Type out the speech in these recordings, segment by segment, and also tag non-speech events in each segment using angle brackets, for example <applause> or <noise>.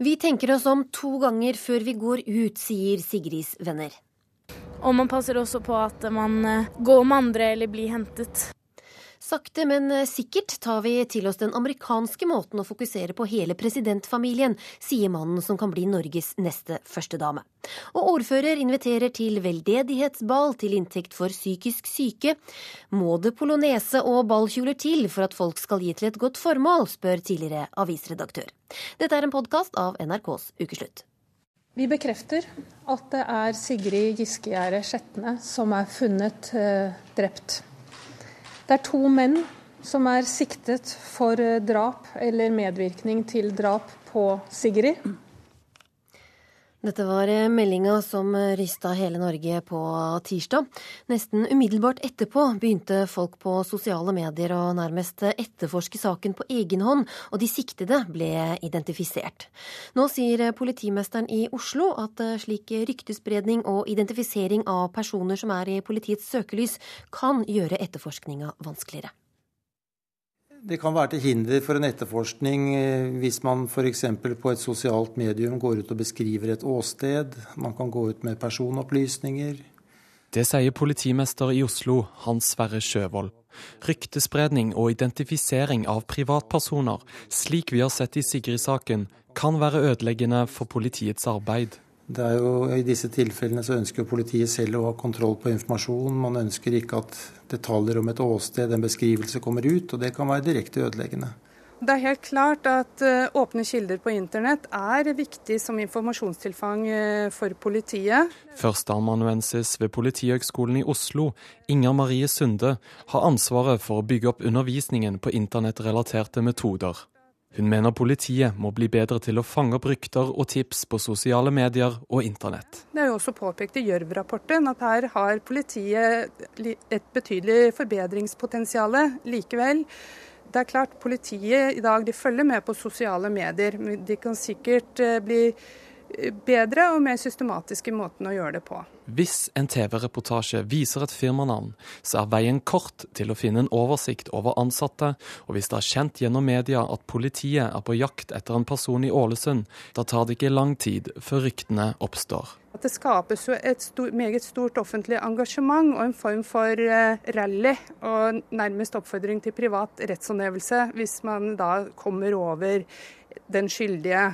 Vi tenker oss om to ganger før vi går ut, sier Sigrids venner. Og man passer også på at man eh, går med andre eller blir hentet. Sakte, men eh, sikkert tar vi til oss den amerikanske måten å fokusere på hele presidentfamilien, sier mannen som kan bli Norges neste førstedame. Og ordfører inviterer til veldedighetsball til inntekt for psykisk syke. Må det polonese og ballkjoler til for at folk skal gi til et godt formål, spør tidligere avisredaktør. Dette er en podkast av NRKs Ukeslutt. Vi bekrefter at det er Sigrid Giskegjerde Skjetne som er funnet eh, drept. Det er to menn som er siktet for drap eller medvirkning til drap på Sigrid. Dette var eh, meldinga som eh, rysta hele Norge på tirsdag. Nesten umiddelbart etterpå begynte folk på sosiale medier å nærmest etterforske saken på egen hånd, og de siktede ble identifisert. Nå sier politimesteren i Oslo at eh, slik ryktespredning og identifisering av personer som er i politiets søkelys, kan gjøre etterforskninga vanskeligere. Det kan være til hinder for en etterforskning eh, hvis man f.eks. på et sosialt medium går ut og beskriver et åsted. Man kan gå ut med personopplysninger. Det sier politimester i Oslo, Hans Sverre Sjøvold. Ryktespredning og identifisering av privatpersoner, slik vi har sett i Sigrid-saken, kan være ødeleggende for politiets arbeid. Det er jo, I disse tilfellene så ønsker politiet selv å ha kontroll på informasjon. Man ønsker ikke at detaljer om et åsted, en beskrivelse, kommer ut, og det kan være direkte ødeleggende. Det er helt klart at eh, åpne kilder på internett er viktig som informasjonstilfang eh, for politiet. Førsteamanuensis ved Politihøgskolen i Oslo, Inger Marie Sunde, har ansvaret for å bygge opp undervisningen på internettrelaterte metoder. Hun mener politiet må bli bedre til å fange opp rykter og tips på sosiale medier og internett. Det er jo også påpekt i Gjørv-rapporten at her har politiet et betydelig forbedringspotensial likevel. Det er klart Politiet i dag følger med på sosiale medier. De kan sikkert eh, bli bedre og mer systematiske måten å gjøre det på. Hvis en TV-reportasje viser et firmanavn, så er veien kort til å finne en oversikt over ansatte, og hvis det er kjent gjennom media at politiet er på jakt etter en person i Ålesund, da tar det ikke lang tid før ryktene oppstår. At det skapes jo et stor, meget stort offentlig engasjement og en form for eh, rally og nærmest oppfordring til privat rettshåndhevelse hvis man da kommer over den skyldige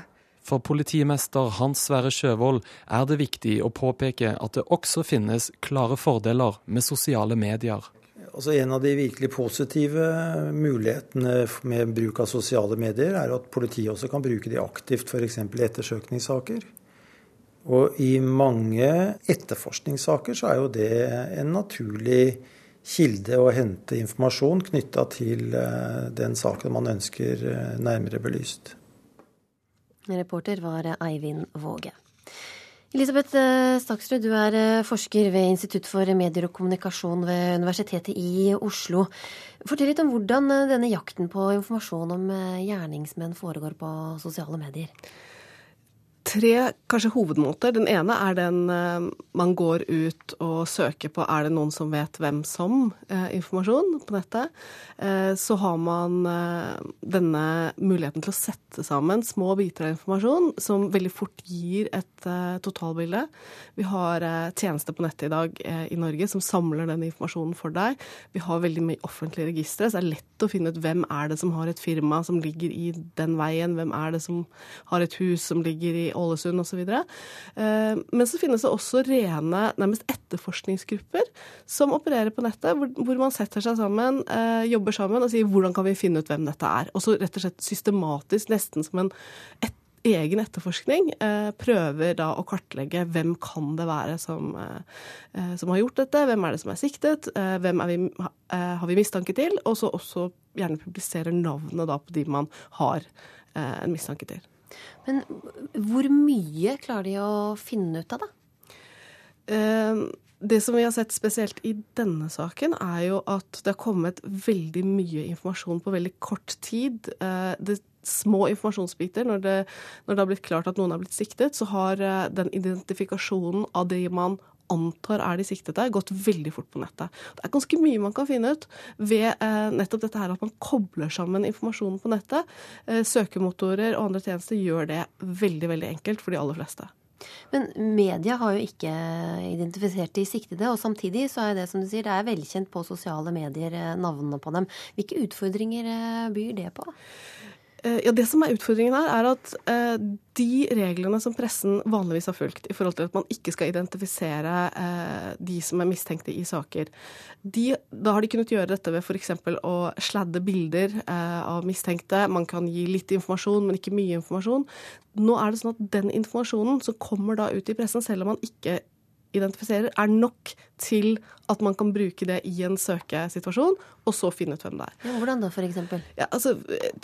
for politimester Hans Sverre Sjøvold er det viktig å påpeke at det også finnes klare fordeler med sosiale medier. Altså En av de virkelig positive mulighetene med bruk av sosiale medier, er at politiet også kan bruke de aktivt f.eks. i ettersøkningssaker. Og i mange etterforskningssaker så er jo det en naturlig kilde å hente informasjon knytta til eh, den saken man ønsker eh, nærmere belyst. Reporter var Eivind Våge. Elisabeth eh, Staksrud, du er eh, forsker ved Institutt for medier og kommunikasjon ved Universitetet i Oslo. Fortell litt om hvordan eh, denne jakten på informasjon om gjerningsmenn foregår på sosiale medier tre kanskje hovedmåter. Den ene er den uh, man går ut og søker på er det noen som vet hvem som uh, informasjon på nettet. Uh, så har man denne muligheten til å sette sammen små biter av informasjon som veldig fort gir et totalbilde. Vi har tjenester på nettet i dag i Norge som samler den informasjonen for deg. Vi har veldig mye offentlige registre, så det er lett å finne ut hvem er det som har et firma som ligger i den veien, hvem er det som har et hus som ligger i Ålesund osv. Eh, men så finnes det også rene, nærmest etterforskningsgrupper som opererer på nettet, hvor man setter seg sammen, eh, jobber sammen og sier hvordan kan vi finne ut hvem dette er. Og så rett og slett systematisk, nesten som en etterforskning egen etterforskning eh, prøver da å kartlegge hvem kan det være som, som, har gjort dette, hvem er det som er siktet, hvem er vi, har vi mistanke til, og så også gjerne publiserer navnet da på de man har en mistanke til. Men hvor mye klarer de å finne ut av, da? Uh, det som vi har sett spesielt i denne saken, er jo at det har kommet veldig mye informasjon på veldig kort tid. Uh, det små informasjonsbiter. Når det, når det, har blitt klart at noen har blitt siktet, så har uh, den identifikasjonen av det man antar er de siktede, gått veldig fort på nettet. Det er ganske mye man kan finne ut ved eh, nettopp dette her at man kobler sammen informasjonen på nettet. Eh, søkemotorer og andre tjenester gjør det veldig, veldig enkelt for de aller fleste. Men media har jo ikke identifisert de siktede, og samtidig så er det som du sier, det er velkjent på sosiale medier, eh, navnene på dem. Hvilke utfordringer eh, byr det på? Eh, ja, Det som er utfordringen her, er at eh, de reglene som pressen vanligvis har fulgt i forhold til at man ikke skal identifisere eh, de som er mistenkte i saker, de, da har de kunnet gjøre dette ved f.eks. å sladde bilder av mistenkte. Man kan gi litt informasjon, men ikke mye informasjon. Nå er det sånn at den informasjonen som kommer da ut i pressen, selv om man ikke identifiserer, er nok til at man kan bruke det i en søkesituasjon, og så finne ut hvem det er. Ja, hvordan da, f.eks.? Ja, altså,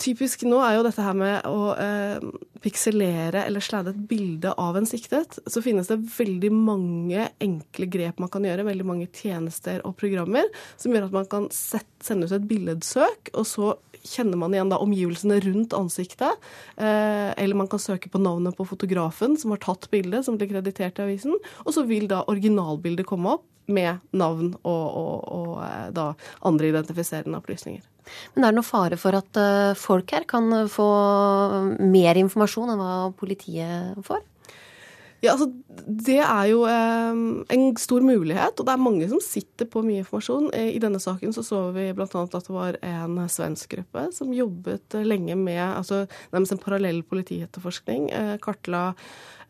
typisk nå er jo dette her med å eh, pikselere eller sladde et bilde av en siktet. Så finnes det veldig mange enkle grep man kan gjøre, veldig mange tjenester og programmer, som gjør at man kan sette, sende ut et billedsøk, og så kjenner man igjen da omgivelsene rundt ansiktet. Eh, eller man kan søke på navnet på fotografen som har tatt bildet, som blir kreditert i avisen. Og så vil da originalbildet komme opp med navn og, og, og eh, da andre identifiserende opplysninger. Men er det noe fare for at eh, folk her kan få mer informasjon enn hva politiet får? Ja, altså, Det er jo eh, en stor mulighet, og det er mange som sitter på mye informasjon. Eh, I denne saken så, så vi bl.a. at det var en svensk gruppe som jobbet eh, lenge med altså, nærmest en parallell politietterforskning. Eh, kartla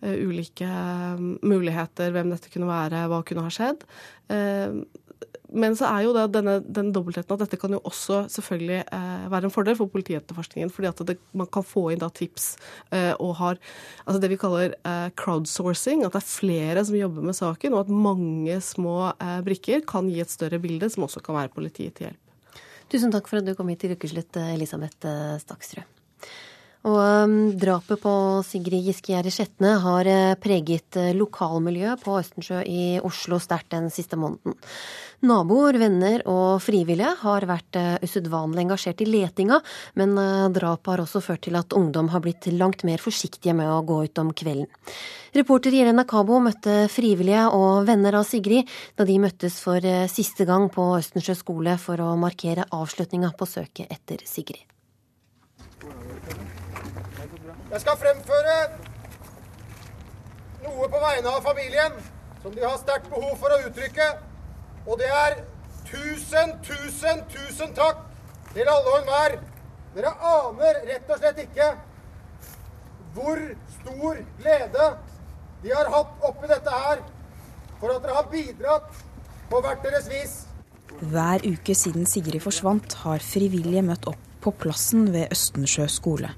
eh, ulike eh, muligheter, hvem dette kunne være, hva kunne ha skjedd. Men så er jo det denne, den dobbeltheten at dette kan jo også selvfølgelig eh, være en fordel for politietterforskningen. Fordi at det, man kan få inn da tips eh, og har altså det vi kaller eh, crowdsourcing. At det er flere som jobber med saken, og at mange små eh, brikker kan gi et større bilde, som også kan være politiet til hjelp. Tusen takk for at du kom hit til Ukeslutt, Elisabeth eh, Staksrud. Og um, drapet på Sigrid Giske Skjetne har eh, preget lokalmiljøet på Østensjø i Oslo sterkt den siste måneden. Naboer, venner og frivillige har vært eh, usedvanlig engasjert i letinga, men eh, drapet har også ført til at ungdom har blitt langt mer forsiktige med å gå ut om kvelden. Reporter Irena Kabo møtte frivillige og venner av Sigrid da de møttes for eh, siste gang på Østensjø skole for å markere avslutninga på søket etter Sigrid. Jeg skal fremføre noe på vegne av familien som de har sterkt behov for å uttrykke. Og det er tusen, tusen, tusen takk til alle og enhver. Dere aner rett og slett ikke hvor stor glede de har hatt oppi dette her for at dere har bidratt på hvert deres vis. Hver uke siden Sigrid forsvant, har frivillige møtt opp på plassen ved Østensjø skole.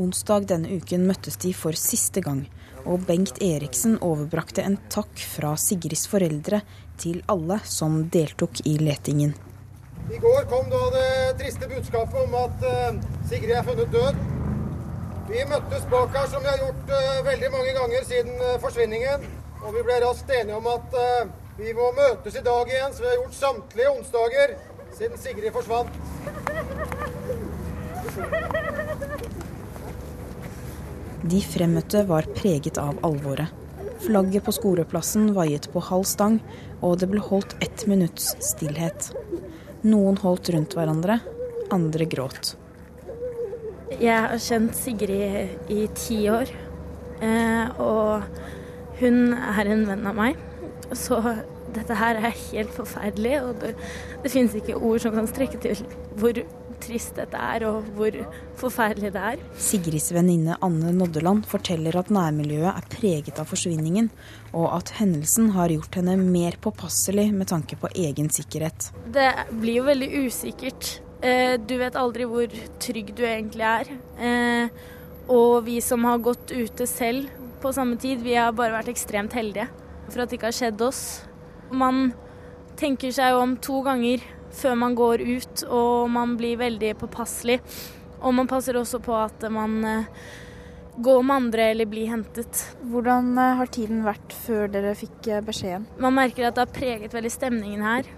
Onsdag denne uken møttes de for siste gang, og Bengt Eriksen overbrakte en takk fra Sigrids foreldre til alle som deltok i letingen. I går kom da det triste budskapet om at uh, Sigrid er funnet død. Vi møttes bak her som vi har gjort uh, veldig mange ganger siden uh, forsvinningen. Og vi ble raskt enige om at vi må møtes i dag igjen, som vi har gjort samtlige onsdager siden Sigrid forsvant. De fremmøtte var preget av alvoret. Flagget på skoleplassen vaiet på halv stang, og det ble holdt ett minutts stillhet. Noen holdt rundt hverandre, andre gråt. Jeg har kjent Sigrid i ti år, eh, og hun er en venn av meg. Så dette her er helt forferdelig, og det, det finnes ikke ord som kan strekke til hvor trist dette er, og hvor forferdelig det er. Sigrids venninne Anne Noddeland forteller at nærmiljøet er preget av forsvinningen, og at hendelsen har gjort henne mer påpasselig med tanke på egen sikkerhet. Det blir jo veldig usikkert. Eh, du vet aldri hvor trygg du egentlig er. Eh, og vi som har gått ute selv på samme tid, vi har bare vært ekstremt heldige for at det ikke har skjedd oss. Man tenker seg om to ganger før man går ut, og man blir veldig påpasselig. Og man passer også på at man eh, går med andre eller blir hentet. Hvordan eh, har tiden vært før dere fikk eh, beskjeden? Man merker at det har preget veldig stemningen her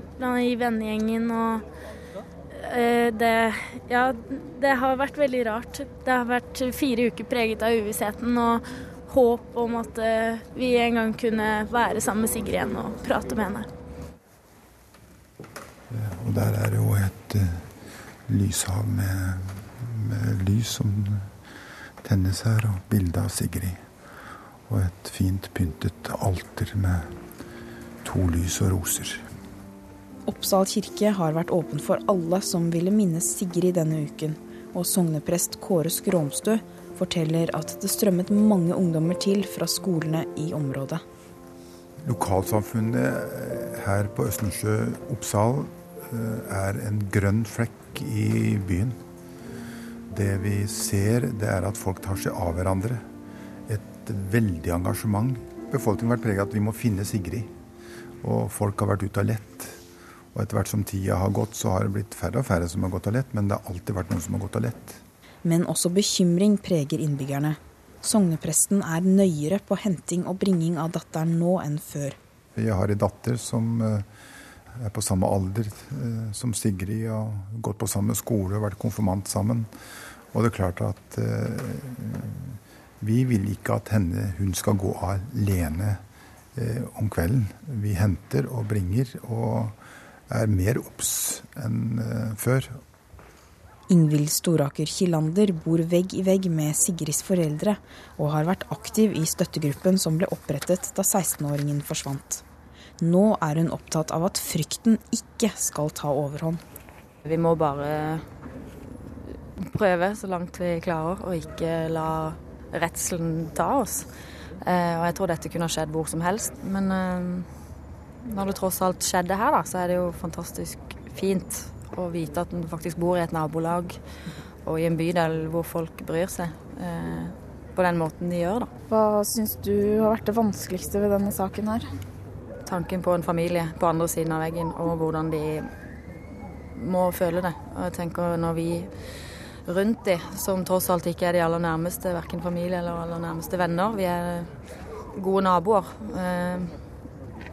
i vennegjengen. og det, ja, det har vært veldig rart. Det har vært fire uker preget av uvissheten og håp om at vi en gang kunne være sammen med Sigrid igjen og prate med henne. Og der er det jo et uh, lyshav med, med, lys som tennes her, og bilde av Sigrid. Og et fint pyntet alter med to lys og roser. Oppsal kirke har vært åpen for alle som ville minnes Sigrid denne uken, og sogneprest Kåre Skromstø forteller at det strømmet mange ungdommer til fra skolene i området. Lokalsamfunnet her på Østensjø Oppsal eh, er en grønn flekk i byen. Det vi ser, det er at folk tar seg av hverandre. Et veldig engasjement. Befolkningen har vært preget av at vi må finne Sigrid. Og folk har vært ute og lett. Og etter hvert som tida har gått, så har det blitt færre og færre som har gått og lett. Men det har alltid vært noen som har gått og lett. Men også bekymring preger innbyggerne. Sognepresten er nøyere på henting og bringing av datteren nå enn før. Jeg har en datter som eh, er på samme alder eh, som Sigrid og gått på samme skole og vært konfirmant sammen. Og det er klart at eh, vi vil ikke at henne, hun skal gå alene om kvelden. Vi henter og bringer og er mer obs enn før. Ingvild Storaker Kilander bor vegg i vegg med Sigrids foreldre, og har vært aktiv i støttegruppen som ble opprettet da 16-åringen forsvant. Nå er hun opptatt av at frykten ikke skal ta overhånd. Vi må bare prøve så langt vi klarer, og ikke la redselen ta oss. Eh, og jeg tror dette kunne skjedd hvor som helst. Men eh, når det tross alt skjedde her, da, så er det jo fantastisk fint å vite at en faktisk bor i et nabolag og i en bydel hvor folk bryr seg eh, på den måten de gjør. Da. Hva syns du har vært det vanskeligste ved denne saken her? Tanken på en familie på andre siden av veggen, og hvordan de må føle det. Og jeg tenker når vi rundt de, som tross alt ikke er de aller nærmeste, verken familie eller aller nærmeste venner, vi er gode naboer. Eh,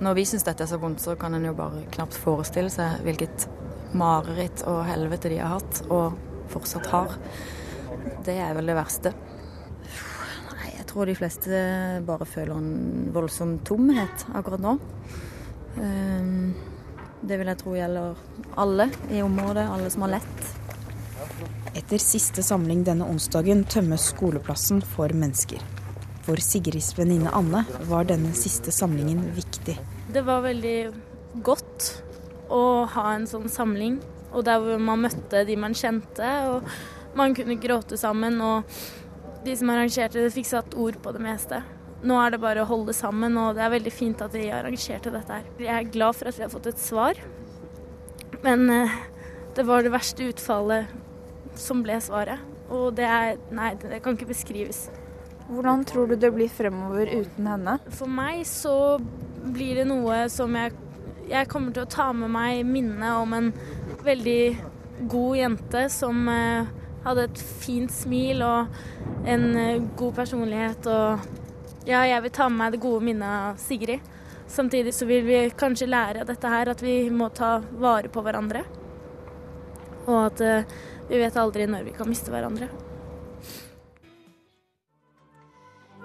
når vi syns dette er så vondt, så kan en jo bare knapt forestille seg hvilket mareritt og helvete de har hatt, og fortsatt har. Det er vel det verste. Tror de fleste bare føler en voldsom tomhet akkurat nå. Ehm, det vil jeg tro gjelder alle i området, alle som har lett. Etter siste samling denne onsdagen tømmes skoleplassen for mennesker. For Sigrids venninne Anne var denne siste samlingen viktig. Det var veldig godt å ha en sånn samling. Og der hvor man møtte de man kjente, og man kunne gråte sammen. Og de som arrangerte det, fikk satt ord på det meste. Nå er det bare å holde sammen, og det er veldig fint at de arrangerte dette her. Jeg er glad for at vi har fått et svar, men eh, det var det verste utfallet som ble svaret. Og det er Nei, det kan ikke beskrives. Hvordan tror du det blir fremover uten henne? For meg så blir det noe som jeg jeg kommer til å ta med meg minnet om en veldig god jente som eh, hadde et fint smil og en eh, god personlighet. Og ja, jeg vil ta med meg det gode minnet av Sigrid. Samtidig så vil vi kanskje lære av dette her at vi må ta vare på hverandre. Og at uh, vi vet aldri når vi kan miste hverandre.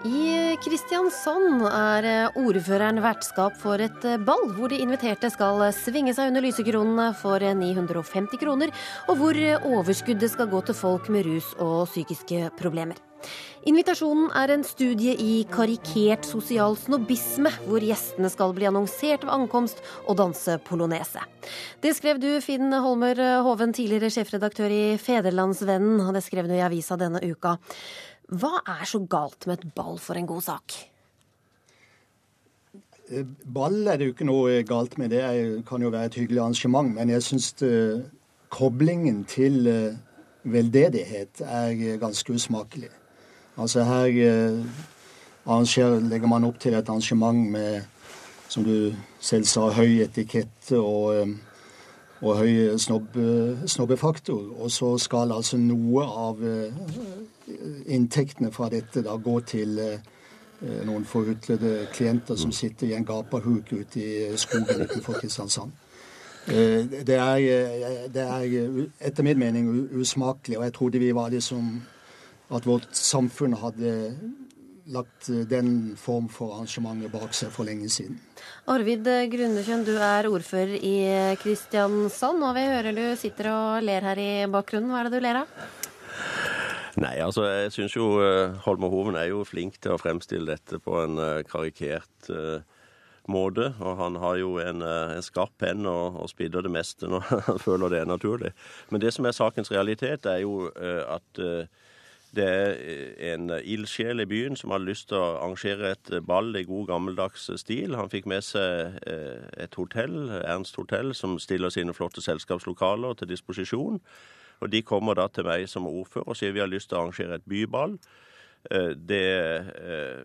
I Kristiansand er eh, ordføreren vertskap for et eh, ball, hvor de inviterte skal svinge seg under lysekronene for 950 kroner, og hvor overskuddet skal gå til folk med rus og psykiske problemer. Invitasjonen er en studie i karikert sosial snobisme, hvor gjestene skal bli annonsert ved ankomst og danse polonese. Det skrev du, Finn Holmer Hoven, tidligere sjefredaktør i Federlandsvennen, og det skrev du i avisa denne uka. Hva er så galt med et ball for en god sak? Eh, ball er det jo ikke noe galt med. Det kan jo være et hyggelig arrangement. Men jeg syns eh, koblingen til eh, veldedighet er ganske usmakelig. Altså her legger man opp til et arrangement med, som du selv sa, høy etikette og, og høy snobb, snobbefaktor. Og så skal altså noe av inntektene fra dette da gå til eh, noen forhutlede klienter som sitter i en gapahuk ute i skogen utenfor Kristiansand. Eh, det er, eh, det er, etter min mening usmakelig, og jeg trodde vi var liksom At vårt samfunn hadde lagt den form for arrangementet bak seg for lenge siden. Arvid Grundekjønn, du er ordfører i Kristiansand, og vi hører du sitter og ler her i bakgrunnen. Hva er det du ler av? Nei, altså jeg syns jo Holmer Hoven er jo flink til å fremstille dette på en karikert uh, måte. Og han har jo en, en skarp penn og, og spidder det meste når <laughs> han føler det er naturlig. Men det som er sakens realitet, er jo uh, at uh, det er en ildsjel i byen som hadde lyst til å arrangere et ball i god gammeldags stil. Han fikk med seg et hotell, Ernst hotell, som stiller sine flotte selskapslokaler til disposisjon. Og De kommer da til meg som ordfører og sier vi har lyst til å arrangere et byball. Eh, det eh,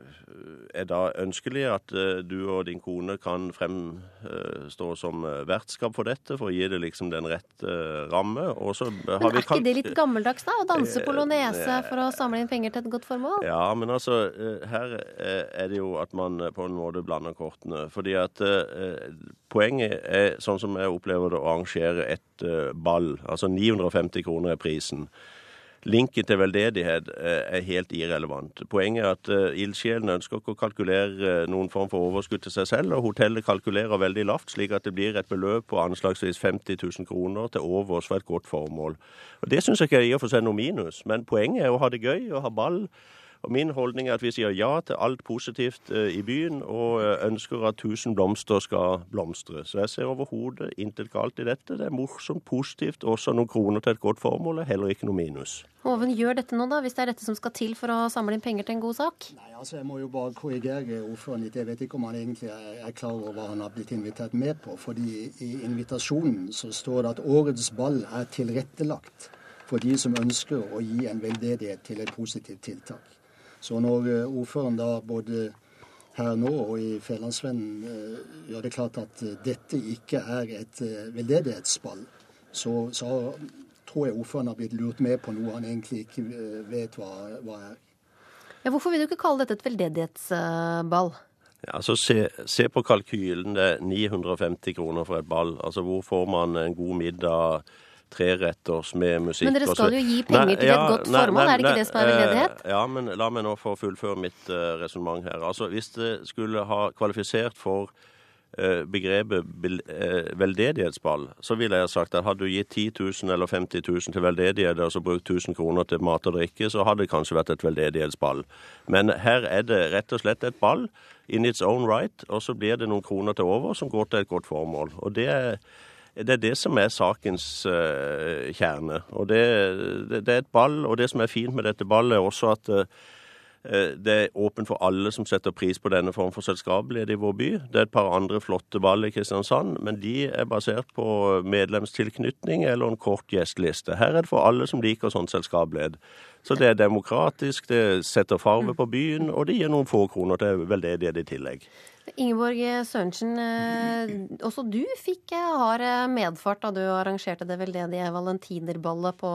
er da ønskelig at eh, du og din kone kan fremstå som vertskap for dette, for å gi det liksom den rette ramme. men er ikke det litt gammeldags, da? Å danse polonese for å samle inn penger til et godt formål? Ja, men altså, her er det jo at man på en måte blander kortene. Fordi at poenget er, sånn som jeg opplever det, å arrangere et ball. Altså 950 kroner er prisen. Linken til veldedighet eh, er helt irrelevant. Poenget er at uh, ildsjelene ønsker ikke å kalkulere eh, noen form for overskudd til seg selv, og hotellet kalkulerer veldig lavt, slik at det blir et beløp på anslagsvis 50 000 kroner til overs for et godt formål. Og Det syns jeg ikke er i og for seg noe minus, men poenget er å ha det gøy og ha ball. Og Min holdning er at vi sier ja til alt positivt eh, i byen, og eh, ønsker at tusen blomster skal blomstre. Så jeg ser overhodet intet galt i dette. Det er morsomt, positivt, også noen kroner til et godt formål, heller ikke noe minus. Hoven, gjør dette nå, da, hvis det er dette som skal til for å samle inn penger til en god sak? Nei, altså Jeg må jo bare korrigere ordføreren litt. Jeg vet ikke om han egentlig er klar over hva han har blitt invitert med på. fordi i invitasjonen så står det at årets ball er tilrettelagt for de som ønsker å gi en veldedighet til et positivt tiltak. Så når eh, ordføreren da både her nå og i Fælandsvennen eh, gjør det klart at eh, dette ikke er et veldedighetsball, så, så tror jeg ordføreren har blitt lurt med på noe han egentlig ikke vet hva, hva er. Ja, hvorfor vil du ikke kalle dette et veldedighetsball? Ja, altså se, se, på kalkylen. Det er 950 kroner for et ball. Altså Hvor får man en god middag treretters med musikk. Men dere skal jo gi penger nei, til et godt nei, formål, nei, er det ikke det som er veldedighet? Ja, men la meg nå få fullføre mitt uh, resonnement her. Altså, Hvis det skulle ha kvalifisert for uh, begrepet uh, veldedighetsball, så ville jeg sagt at hadde du gitt 10 000 eller 50 000 til veldedighet, og så brukt 1000 kroner til mat og drikke, så hadde det kanskje vært et veldedighetsball. Men her er det rett og slett et ball in its own right, og så blir det noen kroner til over som går til et godt formål. Og det er det er det som er sakens uh, kjerne. Og det, det, det, er et ball, og det som er fint med dette ballet, er også at uh, det er åpent for alle som setter pris på denne form for selskapelighet i vår by. Det er et par andre flotte ball i Kristiansand, men de er basert på medlemstilknytning eller en kort gjesteliste. Her er det for alle som liker sånn selskapelighet. Så det er demokratisk, det setter farve på byen, og det gir noen få kroner til veldedighet i tillegg. Ingeborg Sørensen, eh, også du fikk eh, hard eh, medfart da du arrangerte det veldedige valentinerballet på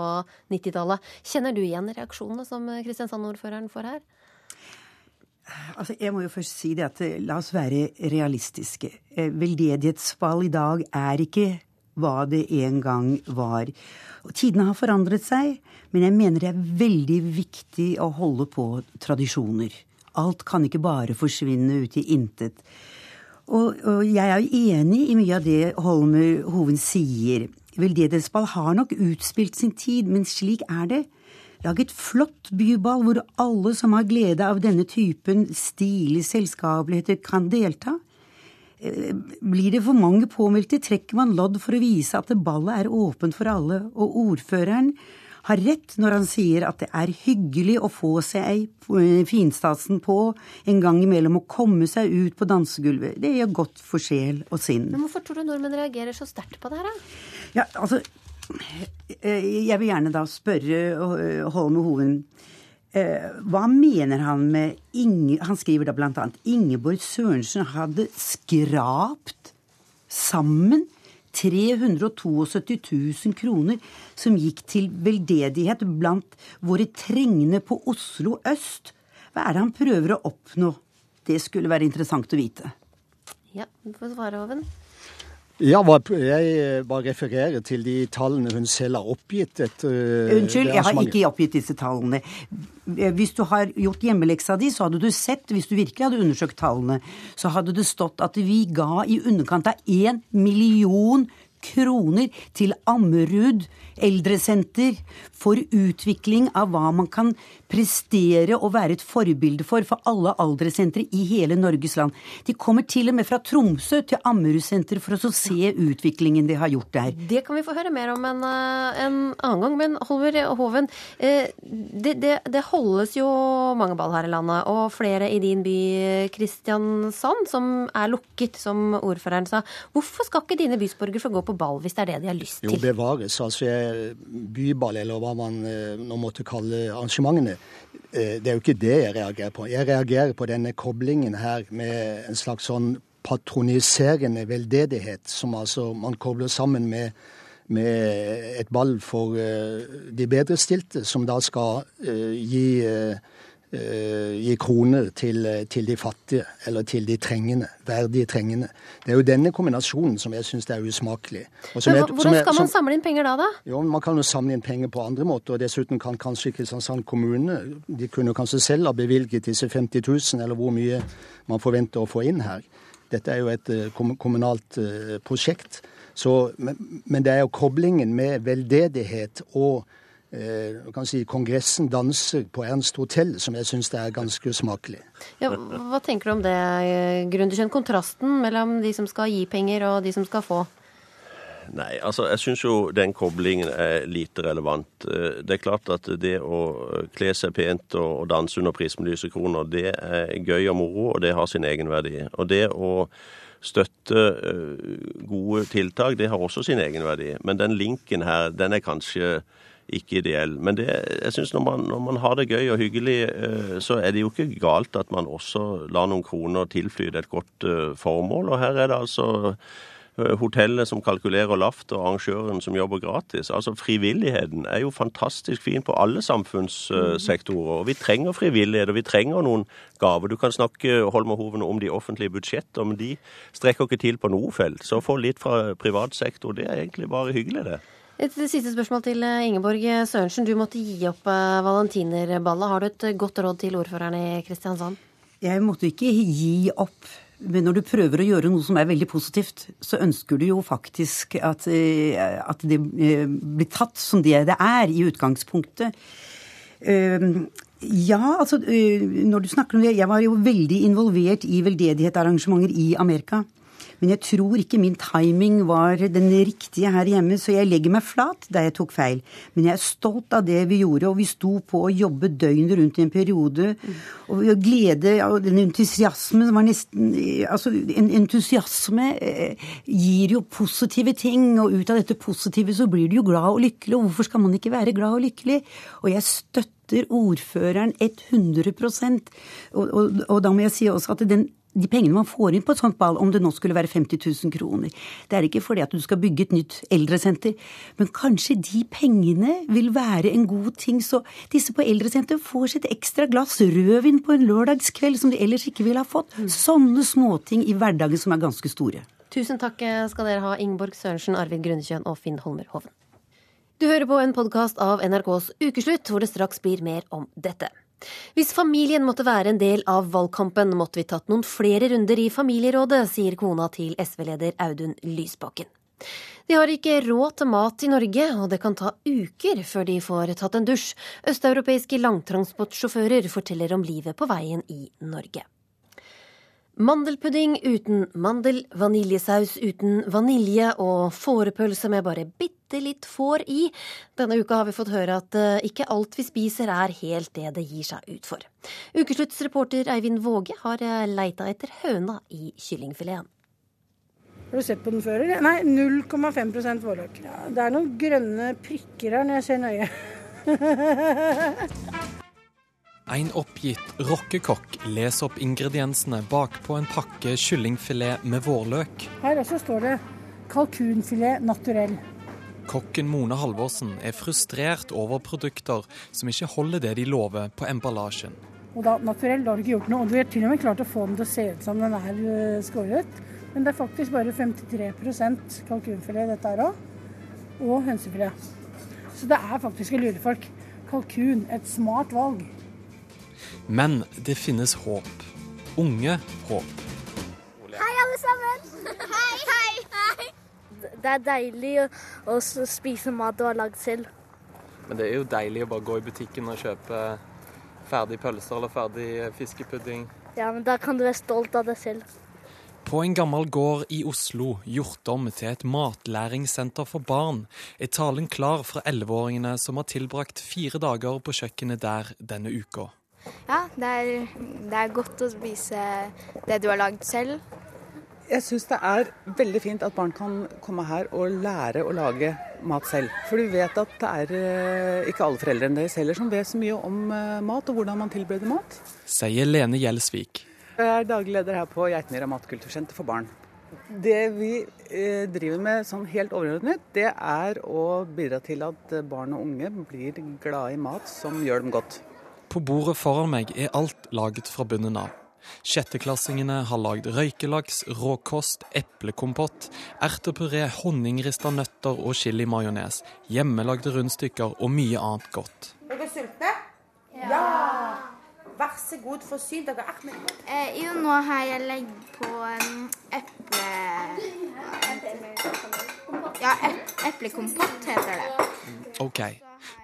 90-tallet. Kjenner du igjen reaksjonene som Kristiansand-ordføreren får her? Altså, jeg må jo først si det at la oss være realistiske. Veldedighetsball i dag er ikke hva det en gang var. Og tidene har forandret seg, men jeg mener det er veldig viktig å holde på tradisjoner. Alt kan ikke bare forsvinne ut i intet. Og, og jeg er jo enig i mye av det Holmer Hoven sier. Veldedighetsball har nok utspilt sin tid, men slik er det. Lag et flott byball hvor alle som har glede av denne typen stilige selskapeligheter, kan delta. Eh, blir det for mange påmeldte, trekker man lodd for å vise at ballet er åpent for alle, og ordføreren har rett når han sier at det er hyggelig å få seg ei finstasen på en gang imellom og komme seg ut på dansegulvet. Det gjør godt for sjel og sinn. Men hvorfor tror du nordmenn reagerer så sterkt på det her, da? Ja, altså, eh, jeg vil gjerne da spørre Holm Holme Hoven. Hva mener han med Inge, Han skriver da blant annet Ingeborg Sørensen hadde skrapt sammen 372 000 kroner som gikk til veldedighet blant våre trengende på Oslo øst. Hva er det han prøver å oppnå? Det skulle være interessant å vite. Ja, du får svare, Oven. Ja, jeg bare refererer til de tallene hun selv har oppgitt. Etter Unnskyld, jeg har ikke oppgitt disse tallene. Hvis du har gjort hjemmeleksa di, så hadde du sett, hvis du virkelig hadde undersøkt tallene, så hadde det stått at vi ga i underkant av 1 million kroner til Ammerud eldresenter for utvikling av hva man kan prestere og være et forbilde for for alle aldersentre i hele Norges land. De kommer til og med fra Tromsø til Ammerudsenteret for å se utviklingen de har gjort der. Det kan vi få høre mer om en, eh, en annen gang. Men Holver Hoven, eh, det, det, det, holdes jo mange ball her i landet. Og flere i din by, Kristiansand, som er lukket, som ordføreren sa. Hvorfor skal ikke dine bysborgere få gå på ball hvis det er det de har lyst til? Jo, bevares. Altså, byball, eller hva man eh, nå måtte kalle arrangementene, Eh, det er jo ikke det jeg reagerer på. Jeg reagerer på denne koblingen her med en slags sånn patroniserende veldedighet, som altså man kobler sammen med, med et ball for uh, de bedrestilte, som da skal gi Eh, gi kroner til, til, de fattige, eller til de trengende, verdige trengende. Det er jo denne kombinasjonen som jeg syns er usmakelig. Hvordan skal man samle inn penger da, da? Jo, Man kan jo samle inn penger på andre måter. og Dessuten kan kanskje Kristiansand kommune de kunne kanskje selv ha bevilget disse 50 000, eller hvor mye man forventer å få inn her. Dette er jo et uh, kommunalt prosjekt. Så, men, men, det er jo koblingen med veldedighet og eh, si, Kongressen danser på Ernst hotell, som jeg syns er ganske usmakelig. Ja, hva tenker du om det, Grundekjønn? Kontrasten mellom de som skal gi penger og de som skal få? Nei, altså jeg syns jo den koblingen er lite relevant. Eh, det er klart at det å kle seg pent og danse under prismelyse kroner, det er gøy og moro, og det har sin egenverdi. Og det å støtte eh, gode tiltak, det har også sin egenverdi. Men den linken her, den er kanskje ikke ideell. Men det, jeg synes når man, når man, har det gøy og hyggelig, eh, så er det jo ikke galt at man også lar noen kroner tilflyte et godt eh, formål. Og her er det altså eh, hotellet som kalkulerer lavt, og arrangøren som jobber gratis. Altså Frivilligheten er jo fantastisk fin på alle samfunnssektorer. og Vi trenger frivillighet, og vi trenger noen gaver. Du kan snakke Holmerhoven om de offentlige budsjetter, men de strekker ikke til på noe felt. Så å få litt fra privat sektor, det er egentlig bare hyggelig, det. Et siste spørsmål til eh, Ingeborg Sørensen. Du måtte gi opp eh, valentinerballet. Har du et godt råd til ordføreren i Kristiansand? Jeg måtte ikke gi opp. Men når du prøver å gjøre noe som er veldig positivt, så ønsker du jo faktisk at, eh, at det blir tatt som det det er i utgangspunktet. Ja, altså når du snakker om det Jeg var jo veldig involvert i veldedighetsarrangementer i Amerika. Men jeg tror ikke min timing var den riktige her hjemme, så jeg legger meg flat der jeg tok feil. Men jeg er stolt av det vi gjorde, og vi sto på å jobbe døgnet rundt i en periode. Og glede og den entusiasmen var nesten Altså, en entusiasme eh, gir jo positive ting, og ut av dette positive så blir du jo glad og lykkelig, og hvorfor skal man ikke være glad og lykkelig? Og jeg støtter ordføreren 100 og, og, og da må jeg si også at den de pengene man får inn på et sånt ball, om det nå skulle være 50 000 kroner, det er ikke fordi at du skal bygge et nytt eldresenter, men kanskje de pengene vil være en god ting, så disse på eldresenter får sitt ekstra glass rødvin på en lørdagskveld som de ellers ikke ville ha fått. Mm. Sånne småting i hverdagen som er ganske store. Tusen takk skal dere ha, Ingeborg Sørensen, Arvid Grundekjøn og Finn Holmer Hoven. Du hører på en podkast av NRKs Ukeslutt, hvor det straks blir mer om dette. Hvis familien måtte være en del av valgkampen, måtte vi tatt noen flere runder i familierådet, sier kona til SV-leder Audun Lysbakken. De har ikke råd til mat i Norge, og det kan ta uker før de får tatt en dusj. Østeuropeiske langtransportsjåfører forteller om livet på veien i Norge. Mandelpudding uten mandel, vaniljesaus uten vanilje og fårepølse med bare bitte litt får i. Denne uka har vi fått høre at eh, ikke alt vi spiser er helt det det gir seg ut for. Ukeslutts reporter Eivind Våge har eh, leita etter høna i kyllingfileten. Har du sett på den før? eller? Nei, 0,5 vårløk. Ja, det er noen grønne prikker her når jeg ser nøye. <laughs> En oppgitt rockekokk leser opp ingrediensene bakpå en pakke kyllingfilet med vårløk. Her også står det kalkunfilet naturell. Kokken Mone Halvorsen er frustrert over produkter som ikke holder det de lover på emballasjen. Og da, naturell, da har du ikke gjort noe. Og du har til og med klart å få den til å se ut som den er eh, skåret. Men det er faktisk bare 53 kalkunfilet dette her òg. Og hønsefilet. Så det er faktisk å lure folk. Kalkun, et smart valg. Men det finnes håp. Unge håp. Hei, alle sammen. Hei, hei, hei. Det er deilig å, å spise mat du har lagd selv. Men det er jo deilig å bare gå i butikken og kjøpe ferdig pølser eller ferdig fiskepudding. Ja, men da kan du være stolt av deg selv. På en gammel gård i Oslo, gjort om til et matlæringssenter for barn, er talen klar fra elleveåringene som har tilbrakt fire dager på kjøkkenet der denne uka. Ja, det er, det er godt å spise det du har lagd selv. Jeg syns det er veldig fint at barn kan komme her og lære å lage mat selv. For du vet at det er eh, ikke alle foreldrene deres heller som vet så mye om eh, mat og hvordan man tilbereder mat. Sier Lene Gjelsvik. Jeg er daglig leder her på Geitmyra matkultursenter for barn. Det vi eh, driver med sånn helt overordnet, det er å bidra til at barn og unge blir glade i mat som gjør dem godt. På bordet foran meg er alt laget fra bunnen av. Sjetteklassingene har lagd røykelaks, råkost, eplekompott, ertepuré, honningrista nøtter og chilimajones, hjemmelagde rundstykker og mye annet godt. Er dere sultne? Ja. Vær så god, forsyn dere. Ahmed. Eh, jo, nå har jeg legg på um, eple... Ja, eplekompott heter det. OK.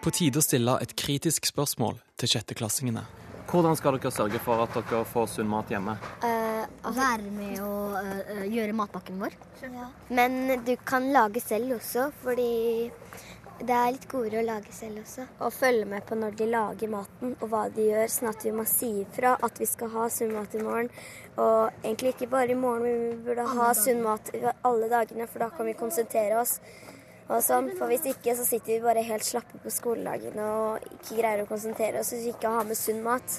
På tide å stille et kritisk spørsmål til sjetteklassingene. Hvordan skal dere sørge for at dere får sunn mat hjemme? Uh, være med å uh, gjøre matpakken vår. Ja. Men du kan lage selv også, fordi det er litt godere å lage selv også. Og følge med på når de lager maten og hva de gjør, sånn at vi må si ifra at vi skal ha sunn mat i morgen. Og egentlig ikke bare i morgen, men vi burde ha sunn mat alle dagene, for da kan vi konsentrere oss. Og sånn, for Hvis ikke så sitter vi bare helt slappe på skoledagene og ikke greier å konsentrere oss hvis vi ikke har med sunn mat.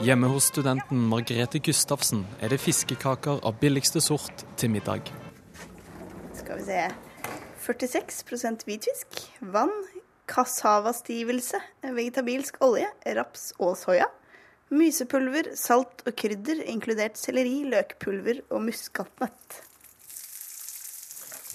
Hjemme hos studenten Margrethe Gustavsen er det fiskekaker av billigste sort til middag. Skal vi se 46 hvitfisk, vann, kassavastivelse, vegetabilsk olje, raps og soya. Mysepulver, salt og krydder, inkludert selleri, løkpulver og muskatnøtt.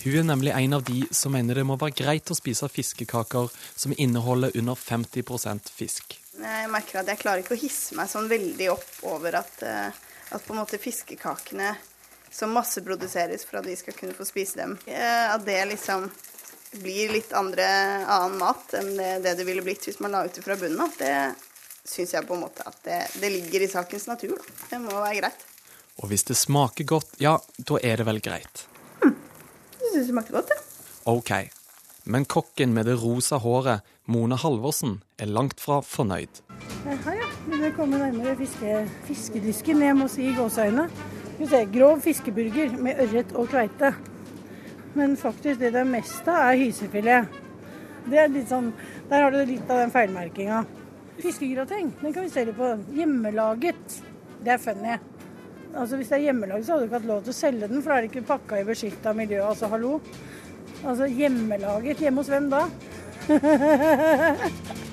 Hun er nemlig en av de som mener det må være greit å spise fiskekaker som inneholder under 50% fisk. Jeg merker at jeg klarer ikke å hisse meg sånn veldig opp over at, eh, at på en måte fiskekakene som masseproduseres for at vi skal kunne få spise dem, eh, at det liksom blir litt andre, annen mat enn det, det, det ville blitt hvis man la ut det fra bunnen av. Det syns jeg på en måte at det, det ligger i sakens natur. Da. Det må være greit. Og hvis det smaker godt, ja, da er det vel greit. Syns det smakte godt, ja. OK. Men kokken med det rosa håret, Mone Halvorsen, er langt fra fornøyd. Hei, ja. Vil dere komme nærmere fiske, fiskedisken? Jeg må si gåseøyne. Grov fiskeburger med ørret og kveite. Men faktisk det det er mest av, er hysefilet. Det er litt sånn, Der har du litt av den feilmerkinga. Fiskegrateng, den kan vi se litt på. Hjemmelaget. Det er funny. Altså Hvis det er hjemmelaget, så hadde du ikke hatt lov til å selge den, for da er det ikke pakka i beskytta miljø. Altså hallo. Altså hjemmelaget. Hjemme hos hvem da? <laughs>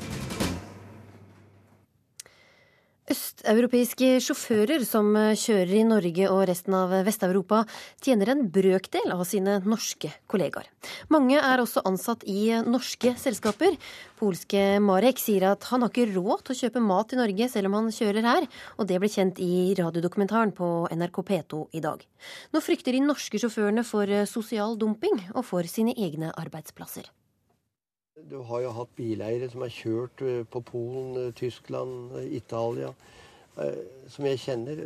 Østeuropeiske sjåfører som kjører i Norge og resten av Vest-Europa, tjener en brøkdel av sine norske kollegaer. Mange er også ansatt i norske selskaper. Polske Marek sier at han har ikke råd til å kjøpe mat i Norge selv om han kjører her, og det ble kjent i radiodokumentaren på NRK P2 i dag. Nå frykter de norske sjåførene for sosial dumping og for sine egne arbeidsplasser. Du har jo hatt bileiere som har kjørt eh, på Polen, eh, Tyskland, eh, Italia, som jeg kjenner.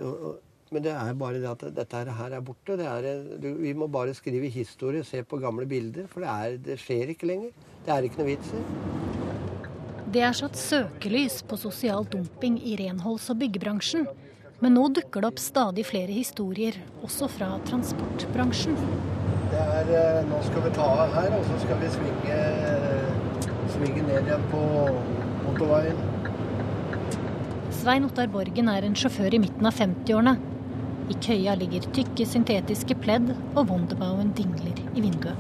Men det er bare det at dette her er borte. Er, vi må bare skrive historie, se på gamle bilder. For det, er, det skjer ikke lenger. Det er ikke noe vits i. Det er satt søkelys på sosial dumping i renholds- og byggebransjen. Men nå dukker det opp stadig flere historier, også fra transportbransjen. Er, nå skal vi ta av her, og så skal vi svinge svinge ned igjen på motorveien. Svein Ottar Borgen er en sjåfør i midten av 50-årene. I køya ligger tykke syntetiske pledd, og Wunderbauen dingler i vinduet.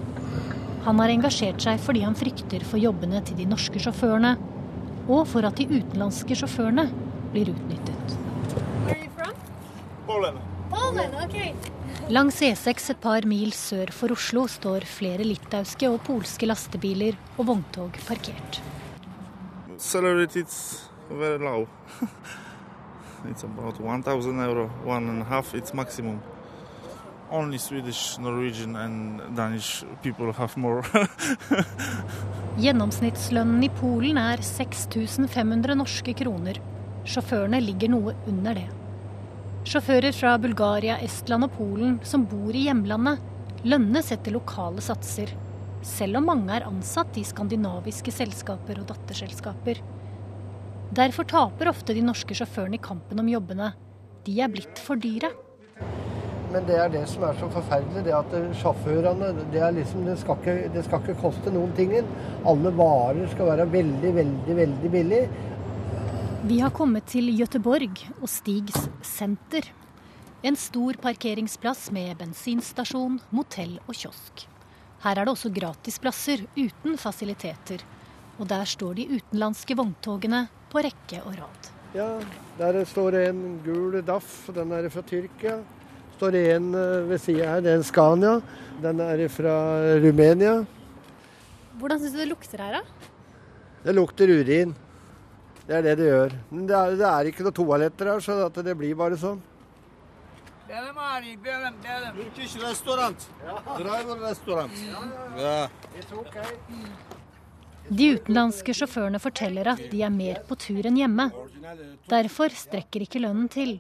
Han har engasjert seg fordi han frykter for jobbene til de norske sjåførene, og for at de utenlandske sjåførene blir utnyttet. Polen. Polen, okay. Langs E6 et par mil sør for Oslo står flere litauiske og polske lastebiler og vogntog parkert. Is very low. <laughs> it's about 1000 euro, one and a half, it's maximum. Only Swedish, Norwegian and Danish people have more. <laughs> Gjennomsnittslønnen i Polen er 6500 norske kroner. Sjåførene ligger noe under det. Sjåfører fra Bulgaria, Estland og Polen som bor i hjemlandet, lønnes etter lokale satser. Selv om mange er ansatt i skandinaviske selskaper og datterselskaper. Derfor taper ofte de norske sjåførene i kampen om jobbene. De er blitt for dyre. Men det er det som er så forferdelig, det at sjåførene det, liksom, det, skal ikke, det skal ikke koste noen ting. Alle varer skal være veldig, veldig, veldig billig. Vi har kommet til Gøteborg og Stigs senter. En stor parkeringsplass med bensinstasjon, motell og kiosk. Her er det også gratisplasser uten fasiliteter. Og der står de utenlandske vogntogene på rekke og rad. Ja, der står en gul Daff, den er fra Tyrkia står det en eh, ved sida her. Det er en Scania. Den er fra Rumenia. Hvordan syns du det lukter her, da? Det lukter urin. Det er det det gjør. Men det er, det er ikke noen toaletter her, så det blir bare sånn. Turkish restaurant. Driver restaurant. Ja. De utenlandske sjåførene forteller at de er mer på tur enn hjemme. Derfor strekker ikke lønnen til.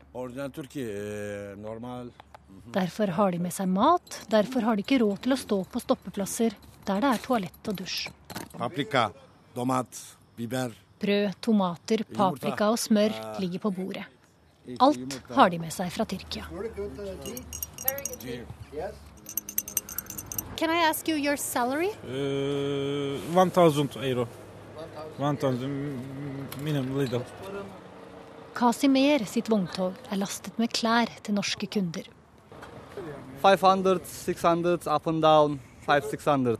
Derfor har de med seg mat, derfor har de ikke råd til å stå på stoppeplasser der det er toalett og dusj. Paprika, tomat, biber. Brød, tomater, paprika og smør ligger på bordet. Alt har de med seg fra Tyrkia. Can I ask you your salary? Uh, 1000 euro. 1000 minimum little. Kasimer sitt vogntog er lastet med klær til norske kunder. 500, 600, up and down, 500, 600.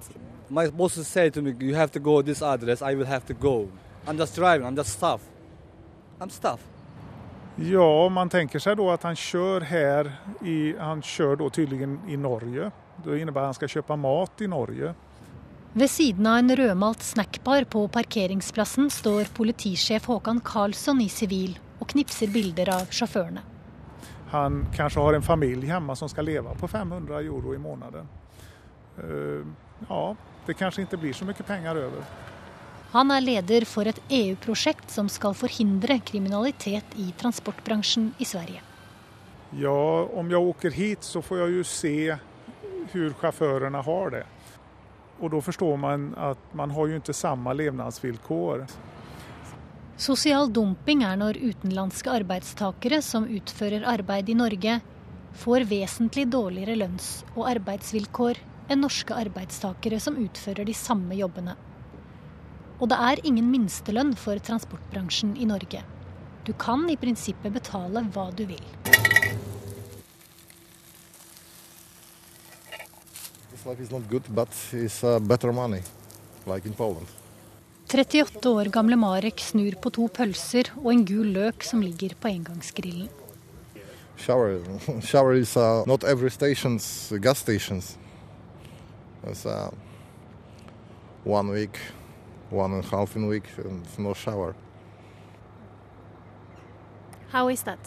My boss say to me, you have to go this address, I will have to go. I'm just driving, I'm just staff. I'm staff. Ja, man tenker seg då at han kjører her i, Han kjører då tydligen i Norge. Det innebærer at han skal kjøpe mat i Norge. Ved siden av en rødmalt snackbar på parkeringsplassen står politisjef Håkan Karlsson i sivil og knipser bilder av sjåførene. Han kanskje har en familie hjemme som skal leve på 500 euro i måneden. Uh, ja, det kanskje ikke blir så mye penger over. Han er leder for et EU-prosjekt som skal forhindre kriminalitet i transportbransjen i Sverige. Ja, om jeg åker hit så får jeg jo se hvordan chaufförerna har det. Og da forstår man at man har jo ikke samme levnadsvilkår. Sosial dumping er når utenlandske arbeidstakere som utfører arbeid i Norge, får vesentlig dårligere lønns- og arbeidsvilkår enn norske arbeidstakere som utfører de samme jobbene. Og det er ingen minstelønn for transportbransjen i Norge. Du kan i prinsippet betale hva du vil. This life is not good, but it's uh, better money, like 38 år gamle Marek snur på to pølser og en gul løk som ligger på engangsgrillen. Shower. <laughs> Shower is uh, not every stations, gas stations. It's uh, one week, one and a half in a week, and no shower. How is that?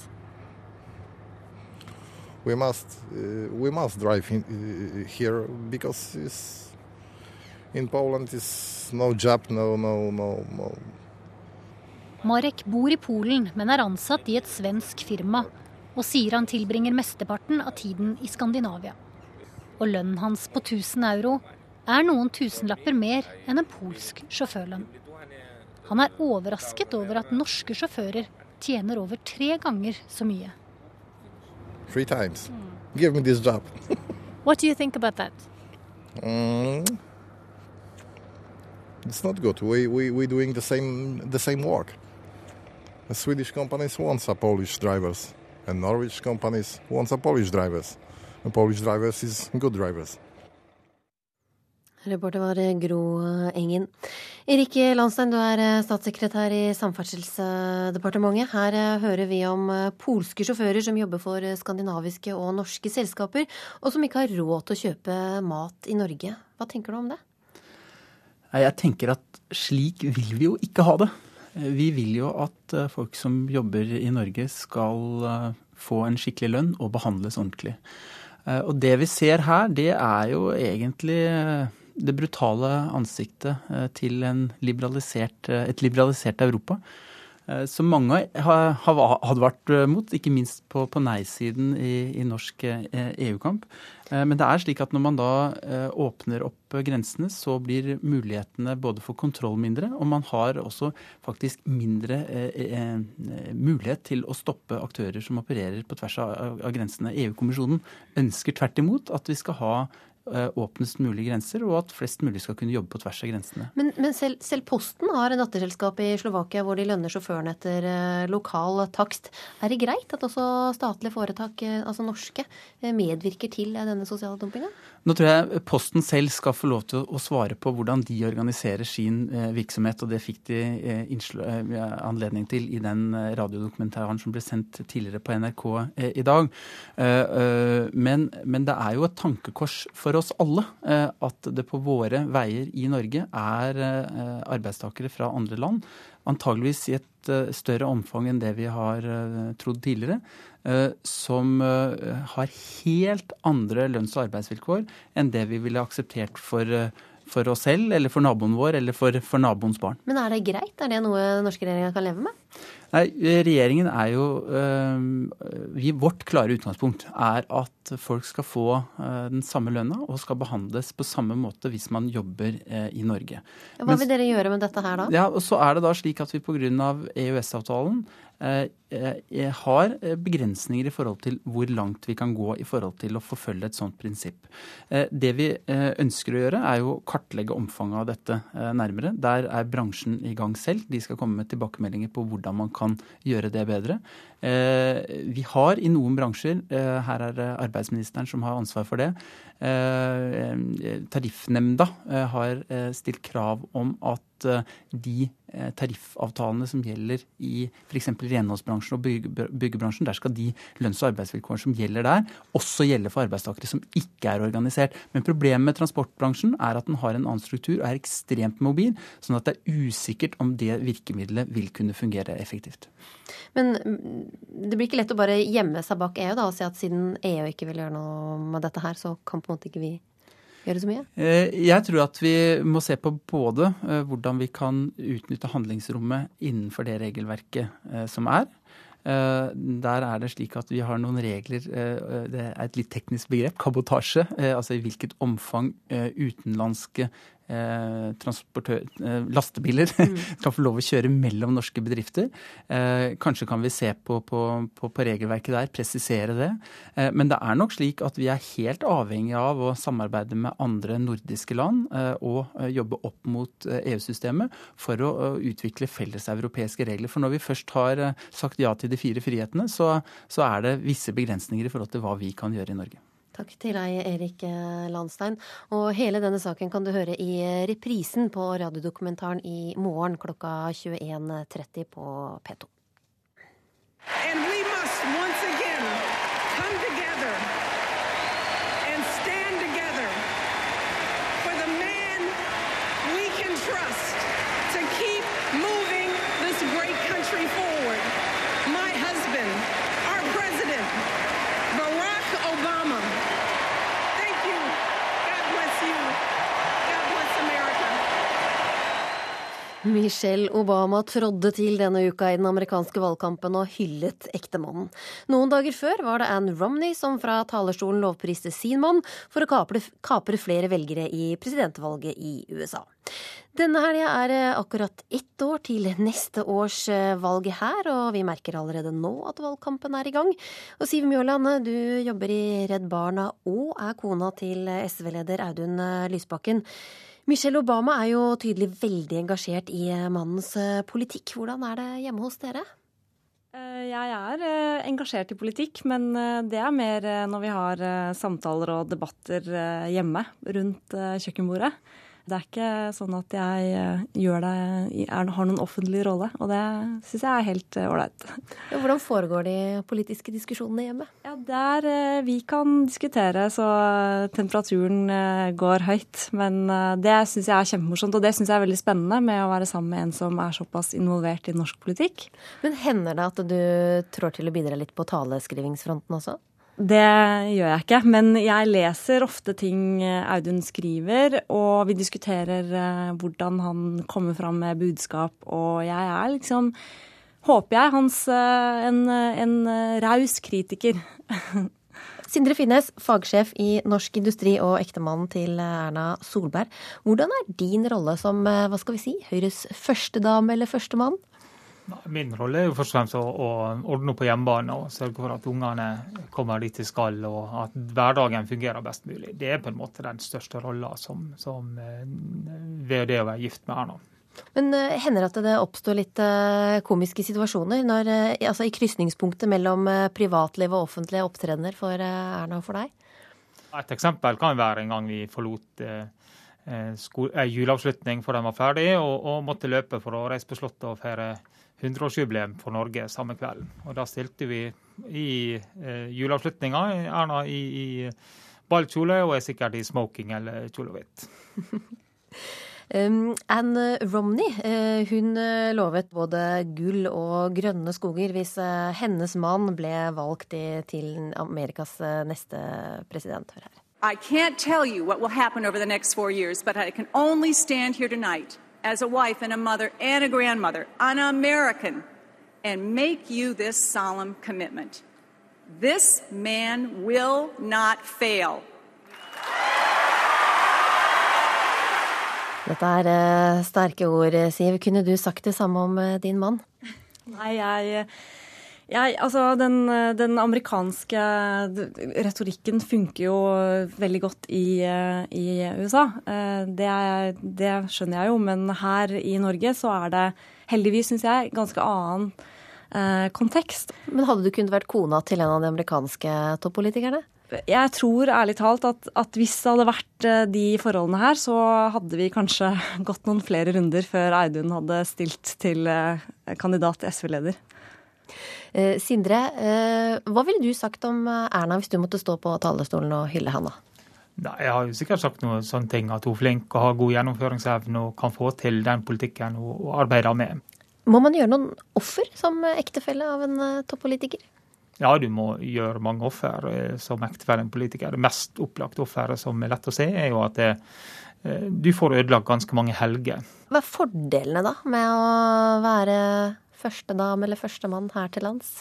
We must, uh, we must drive in, uh, here because it's in Poland is no job, no, no, no, no. Marek bor i Polen, men er ansatt i et svensk firma, og sier han tilbringer mesteparten av tiden i Skandinavia. Og lønnen hans på 1000 euro er noen tusenlapper mer enn en polsk sjåførlønn. Han er overrasket over at norske sjåfører tjener over tre ganger så mye. Three times. Give me this job. <laughs> What do you think about that? Mm. It's not good. We we we doing the same the same work. The Swedish companies wants a Polish drivers, and Norwich companies wants a Polish drivers. And Polish drivers is good drivers. Reporter var Gro Engen. Erik Landstein, du er statssekretær i Samferdselsdepartementet. Her hører vi om polske sjåfører som jobber for skandinaviske og norske selskaper, og som ikke har råd til å kjøpe mat i Norge. Hva tenker du om det? Jeg tenker at slik vil vi jo ikke ha det. Vi vil jo at folk som jobber i Norge skal få en skikkelig lønn og behandles ordentlig. Og det vi ser her, det er jo egentlig det brutale ansiktet eh, til liberalisert, eh, et liberalisert Europa. Eh, som mange hadde vært mot, ikke minst på, på nei-siden i, i, norsk EU-kamp. Men det er slik at når man da åpner opp grensene, så blir mulighetene både for kontroll mindre, og man har også faktisk mindre mulighet til å stoppe aktører som opererer på tvers av, grensene. EU-kommisjonen ønsker tvert imot at vi skal ha åpnest mulig grenser, og at flest mulig skal kunne jobbe på tvers av grensene. Men, men selv, selv, Posten har en datterselskap i Slovakia hvor de lønner sjåførene etter eh, lokal takst. Er det greit at også statlige foretak, eh, altså norske, medvirker til denne sosiale dumpinga? Nå tror jeg Posten selv skal få lov til å svare på hvordan de organiserer sin virksomhet, og det fikk de anledning til i den radiodokumentaren som ble sendt tidligere på NRK i dag. Men, men det er jo et tankekors for oss alle eh, at det på våre veier i Norge er eh, arbeidstakere fra andre land. Antageligvis i et eh, større omfang enn det vi har trodd tidligere. Som har helt andre lønns- og arbeidsvilkår enn det vi ville akseptert for for oss selv eller for naboen vår eller for, for naboens barn. Men er det greit? Er det noe den norske regjeringa kan leve med? Nei, Regjeringen er jo øh, vi, Vårt klare utgangspunkt er at folk skal få øh, den samme lønna og skal behandles på samme måte hvis man jobber øh, i Norge. Hva vil dere gjøre med dette her da? Ja, og så er det da slik at vi pga. EØS-avtalen Eh, eh, har eh, begrensninger i forhold til hvor langt vi kan gå i forhold til å forfølge et sånt prinsipp. Det vi ønsker å gjøre, er å kartlegge omfanget av dette nærmere. Der er bransjen i gang selv. De skal komme med tilbakemeldinger på hvordan man kan gjøre det bedre. Vi har i noen bransjer, her er arbeidsministeren som har ansvar for det, Tariffnemnda har stilt krav om at de Eh, tariffavtalene som gjelder i f.eks. renholdsbransjen og byggebransjen, der skal de lønns- og arbeidsvilkårene som gjelder der, også gjelde for arbeidstakere som ikke er organisert. Men problemet med transportbransjen er at den har en annen struktur og er ekstremt mobil, sånn at det er usikkert om det virkemidlet vil kunne fungere effektivt. Men mm, det blir ikke lett å bare gjemme seg bak EU da, og si at siden EU ikke vil gjøre noe med dette her, så kan på en måte ikke vi gjøre så mye? Eh, jeg tror at vi må se på både eh, hvordan vi kan utnytte handlingsrommet innenfor det regelverket eh, som er. Der er det slik at vi har noen regler, det er et litt teknisk begrep, kabotasje. Altså i hvilket omfang utenlandske lastebiler mm. <laughs> skal få lov å kjøre mellom norske bedrifter. Eh, kanskje kan vi se på, på, på, på regelverket der, presisere det. Eh, men det er nok slik at vi er helt avhengig av å samarbeide med andre nordiske land eh, og eh, jobbe opp mot EU-systemet for å utvikle felleseuropeiske regler. For når vi først har sagt ja til de fire frihetene, så, så er det visse begrensninger i forhold til hva vi kan gjøre i Norge. Takk til deg, Erik Landstein. Og hele denne saken kan du høre i reprisen på radiodokumentaren i morgen klokka 21.30 på P2. And we must once again come together and stand together for the man we can trust to keep moving this great country forward. My husband, our president, Barack Obama. Michelle Obama trådde til denne uka i den amerikanske valgkampen og hyllet ektemannen. Noen dager før var det Ann Romney som fra talerstolen lovpriste sin mann for å kapre, kapre flere velgere i presidentvalget i USA. Denne helga er akkurat ett år til neste års eh, valg her, og vi merker allerede nå at valgkampen er i gang. Og Siv Mjåland, du jobber i Redd Barna og er kona til SV-leder Audun Lysbakken. Michelle Obama er jo tydelig veldig engasjert i eh, mannens eh, politikk. Hvordan er det hjemme hos dere? Jeg er engasjert i politikk, men det er mer når vi har samtaler og debatter hjemme rundt kjøkkenbordet. Det er ikke sånn at jeg eh, det, er, har noen offentlig rolle, og det syns jeg er helt eh, ålreit. Hvordan foregår de politiske diskusjonene hjemme? Ja, Der eh, vi kan diskutere så temperaturen går høyt. Men det syns jeg er kjempemorsomt, og det syns jeg er veldig spennende med å være sammen med en som er såpass involvert i norsk politikk. Men hender det at du trår til å bidra litt på taleskrivingsfronten også? Det gjør jeg ikke, men jeg leser ofte ting eh, Audun skriver, og vi diskuterer eh, hvordan han kommer fram med budskap, og jeg er liksom, håper jeg, hans eh, en, en raus kritiker. <laughs> Sindre Finnes, fagsjef i Norsk Industri og ektemannen til Erna Solberg. Hvordan er din rolle som hva skal vi si, Høyres førstedame eller førstemann? Min rolle er jo først og fremst å, å ordne opp på hjemmebane og sørge for at ungene kommer dit de skal, og at hverdagen fungerer best mulig. Det er på en måte den største rolla som, som, eh, ved det å være gift med Erna. Men uh, hender det at det oppstår litt uh, komiske situasjoner når, altså i krysningspunktet mellom privatliv og offentlige opptredener for Erna og for deg? Et eksempel kan være en gang vi forlot en juleavslutning før den var ferdig, og, og måtte løpe for å reise på Slottet og feire 100-årsjubileum for Norge samme kvelden. Og Da stilte vi i eh, juleavslutninga Erna i, i ballkjole og er sikkert i smoking eller kjole hvitt. <laughs> Um, Anne Romney uh, hun uh, lovet både gull og grønne skoger hvis uh, hennes mann ble valgt i, til Amerikas neste president. Hør her. I can't tell you what will happen over the next four years, but I can only stand here tonight as a wife and a mother and a grandmother, an American, and make you this solemn commitment. This man will not fail. Dette er uh, sterke ord, Siv. Kunne du sagt det samme om uh, din mann? Nei, jeg jeg, altså, den, den, amerikanske retorikken funker jo veldig godt i, i USA. Eh, det, det, skjønner jeg jo, men her i Norge så er det heldigvis, syns jeg, ganske annen eh, kontekst. Men hadde du kunnet vært kona til en av de amerikanske toppolitikerne? Jeg tror ærlig talt at, at, hvis det hadde vært eh, de forholdene her, så hadde vi kanskje <laughs> gått noen flere runder før Eidun hadde stilt til eh, kandidat SV-leder. Eh, Sindre, eh, hva ville du sagt om eh, Erna hvis du måtte stå på talerstolen og hylle henne? Nei, Jeg har jo sikkert sagt noen sånne ting, at hun er flink og har god gjennomføringsevne og kan få til den politikken hun arbeider med. Må man gjøre noen offer som ektefelle av en toppolitiker? Ja, du må gjøre mange offer som ektefelle av en politiker. Det mest opplagte offeret som er lett å se, er jo at det, du får ødelagt ganske mange helger. Hva er fordelene da med å være førstedame eller førstemann her til lands?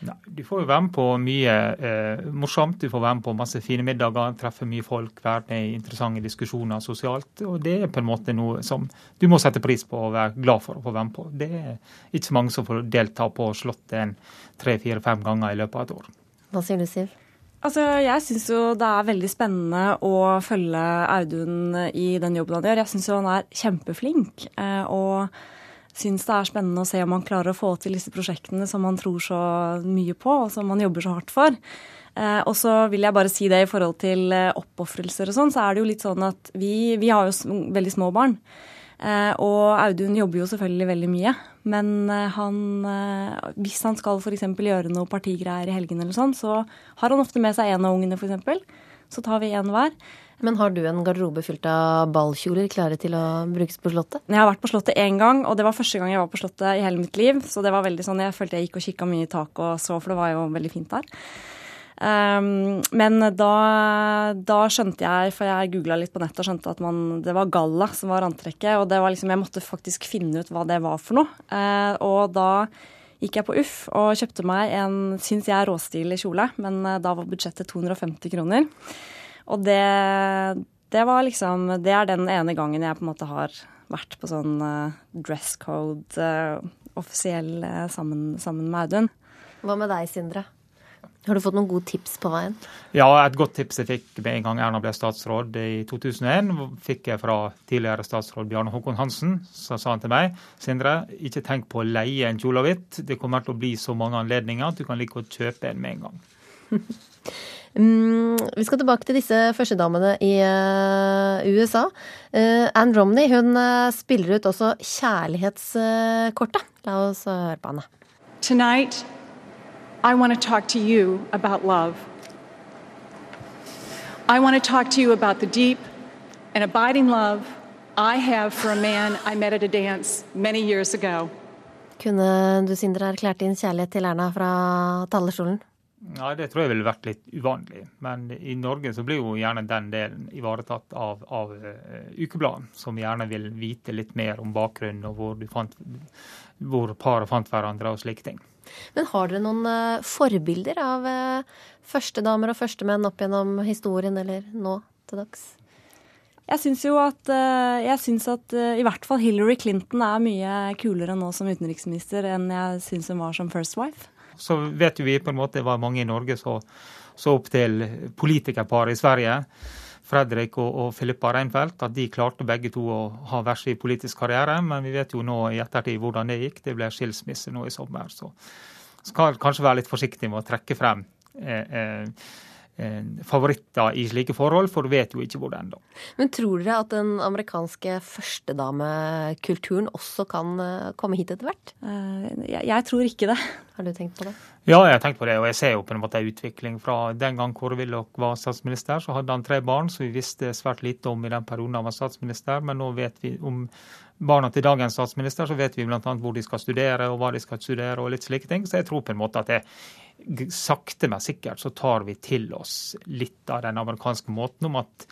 Nei, Du får jo være med på mye eh, morsomt. Du får være med på masse fine middager, treffe mye folk, være med i interessante diskusjoner sosialt. Og det er på en måte noe som du må sette pris på og være glad for å få være med på. Det er ikke så mange som får delta på Slottet en tre-fire-fem ganger i løpet av et år. Hva sier du, Siv? Altså, Jeg syns jo det er veldig spennende å følge Audun i den jobben han gjør. Jeg syns jo han er kjempeflink. Eh, og syns det er spennende å se om man klarer å få til disse prosjektene som man tror så mye på, og som man jobber så hardt for. Eh, og så vil jeg bare si det i forhold til eh, oppofrelser og sånn, så er det jo litt sånn at vi, vi har jo veldig små barn. Eh, og Audun jobber jo selvfølgelig veldig mye. Men han, hvis han skal f.eks. gjøre noe partigreier i helgene eller sånn, så har han ofte med seg en av ungene, f.eks. Så tar vi en hver. Men har du en garderobe fylt av ballkjoler klare til å brukes på Slottet? Jeg har vært på Slottet én gang, og det var første gang jeg var på Slottet i hele mitt liv. Så det var veldig sånn, jeg følte jeg gikk og kikka mye i taket og så, for det var jo veldig fint der. Um, men da, da, skjønte jeg, for jeg googla litt på nettet og skjønte at man, det var galla som var antrekket. Og det var liksom, jeg måtte faktisk finne ut hva det var for noe. Uh, og da gikk jeg på Uff og kjøpte meg en, syns jeg, råstilig kjole. Men uh, da var budsjettet 250 kroner. Og det, det var liksom Det er den ene gangen jeg på en måte har vært på sånn uh, dress code uh, offisiell uh, sammen, sammen, med Audun. Hva med deg, Sindre? Har du fått noen gode tips på veien? Ja, et godt tips jeg fikk med en gang Erna ble statsråd i 2001, fikk jeg fra tidligere statsråd Bjarne Håkon Hansen. Så sa han til meg Sindre, ikke tenk på å leie en kjole og hvitt. Det kommer til å bli så mange anledninger at du kan like å kjøpe en med en gang. <laughs> Mm, vi skal tilbake til disse førstedamene i uh, USA. Uh, Anne Romney hun uh, spiller ut også kjærlighetskortet. La oss høre på henne. Tonight, I want to talk to you about love. I want to talk to you about the deep and abiding love I have for a man I met at a dance many years ago. Kunne du, Sindre, erklært din kjærlighet til Erna fra talerstolen? Ja, Det tror jeg ville vært litt uvanlig. Men i Norge så blir jo gjerne den delen ivaretatt av, av uh, ukebladet, som gjerne vil vite litt mer om bakgrunnen og hvor, fant, hvor paret fant hverandre og slike ting. Men har dere noen uh, forbilder av uh, førstedamer og førstemenn opp gjennom historien, eller nå til dags? Jeg syns jo at, jeg synes at i hvert fall Hillary Clinton er mye kulere nå som utenriksminister enn jeg syns hun var som first wife så vet jo vi på en måte hva mange i Norge så, så opp til politikerparet i Sverige. Fredrik og, og Filippa Reinfeldt, at de klarte begge to å ha hver sin politisk karriere. Men vi vet jo nå i ettertid hvordan det gikk. Det ble skilsmisse nå i sommer. Så skal kanskje være litt forsiktig med å trekke frem eh, Eh, favoritter i slike forhold, for du vet jo ikke hvor det ender. Men tror dere at den amerikanske førstedamekulturen også kan eh, komme hit etter hvert? Eh, jeg, tror ikke det. Har du tenkt på det? Ja, jeg har tenkt på det, og jeg ser jo på en måte en utvikling. Fra den gang Kåre Willoch var statsminister, så hadde han tre barn som vi visste svært lite om i den perioden han var statsminister, men nå vet vi om barna til dagens statsminister, så vet vi bl.a. hvor de skal studere og hva de skal studere og litt slike ting. Så jeg tror på en måte at det sakte, men sikkert så tar vi til oss litt av den amerikanske måten om at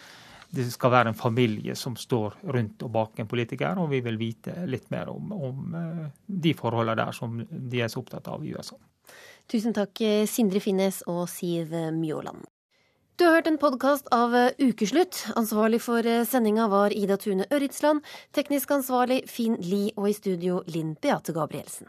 det skal være en familie som står rundt og bak en politiker, og vi vil vite litt mer om, om eh, de forholdene der som de er så opptatt av i USA. Tusen takk, Sindre Finnes og Siv Mjåland. Du har hørt en podkast av Ukeslutt. Ansvarlig for sendinga var Ida Tune Ørritsland. Teknisk ansvarlig Finn Lie, og i studio Linn Beate Gabrielsen.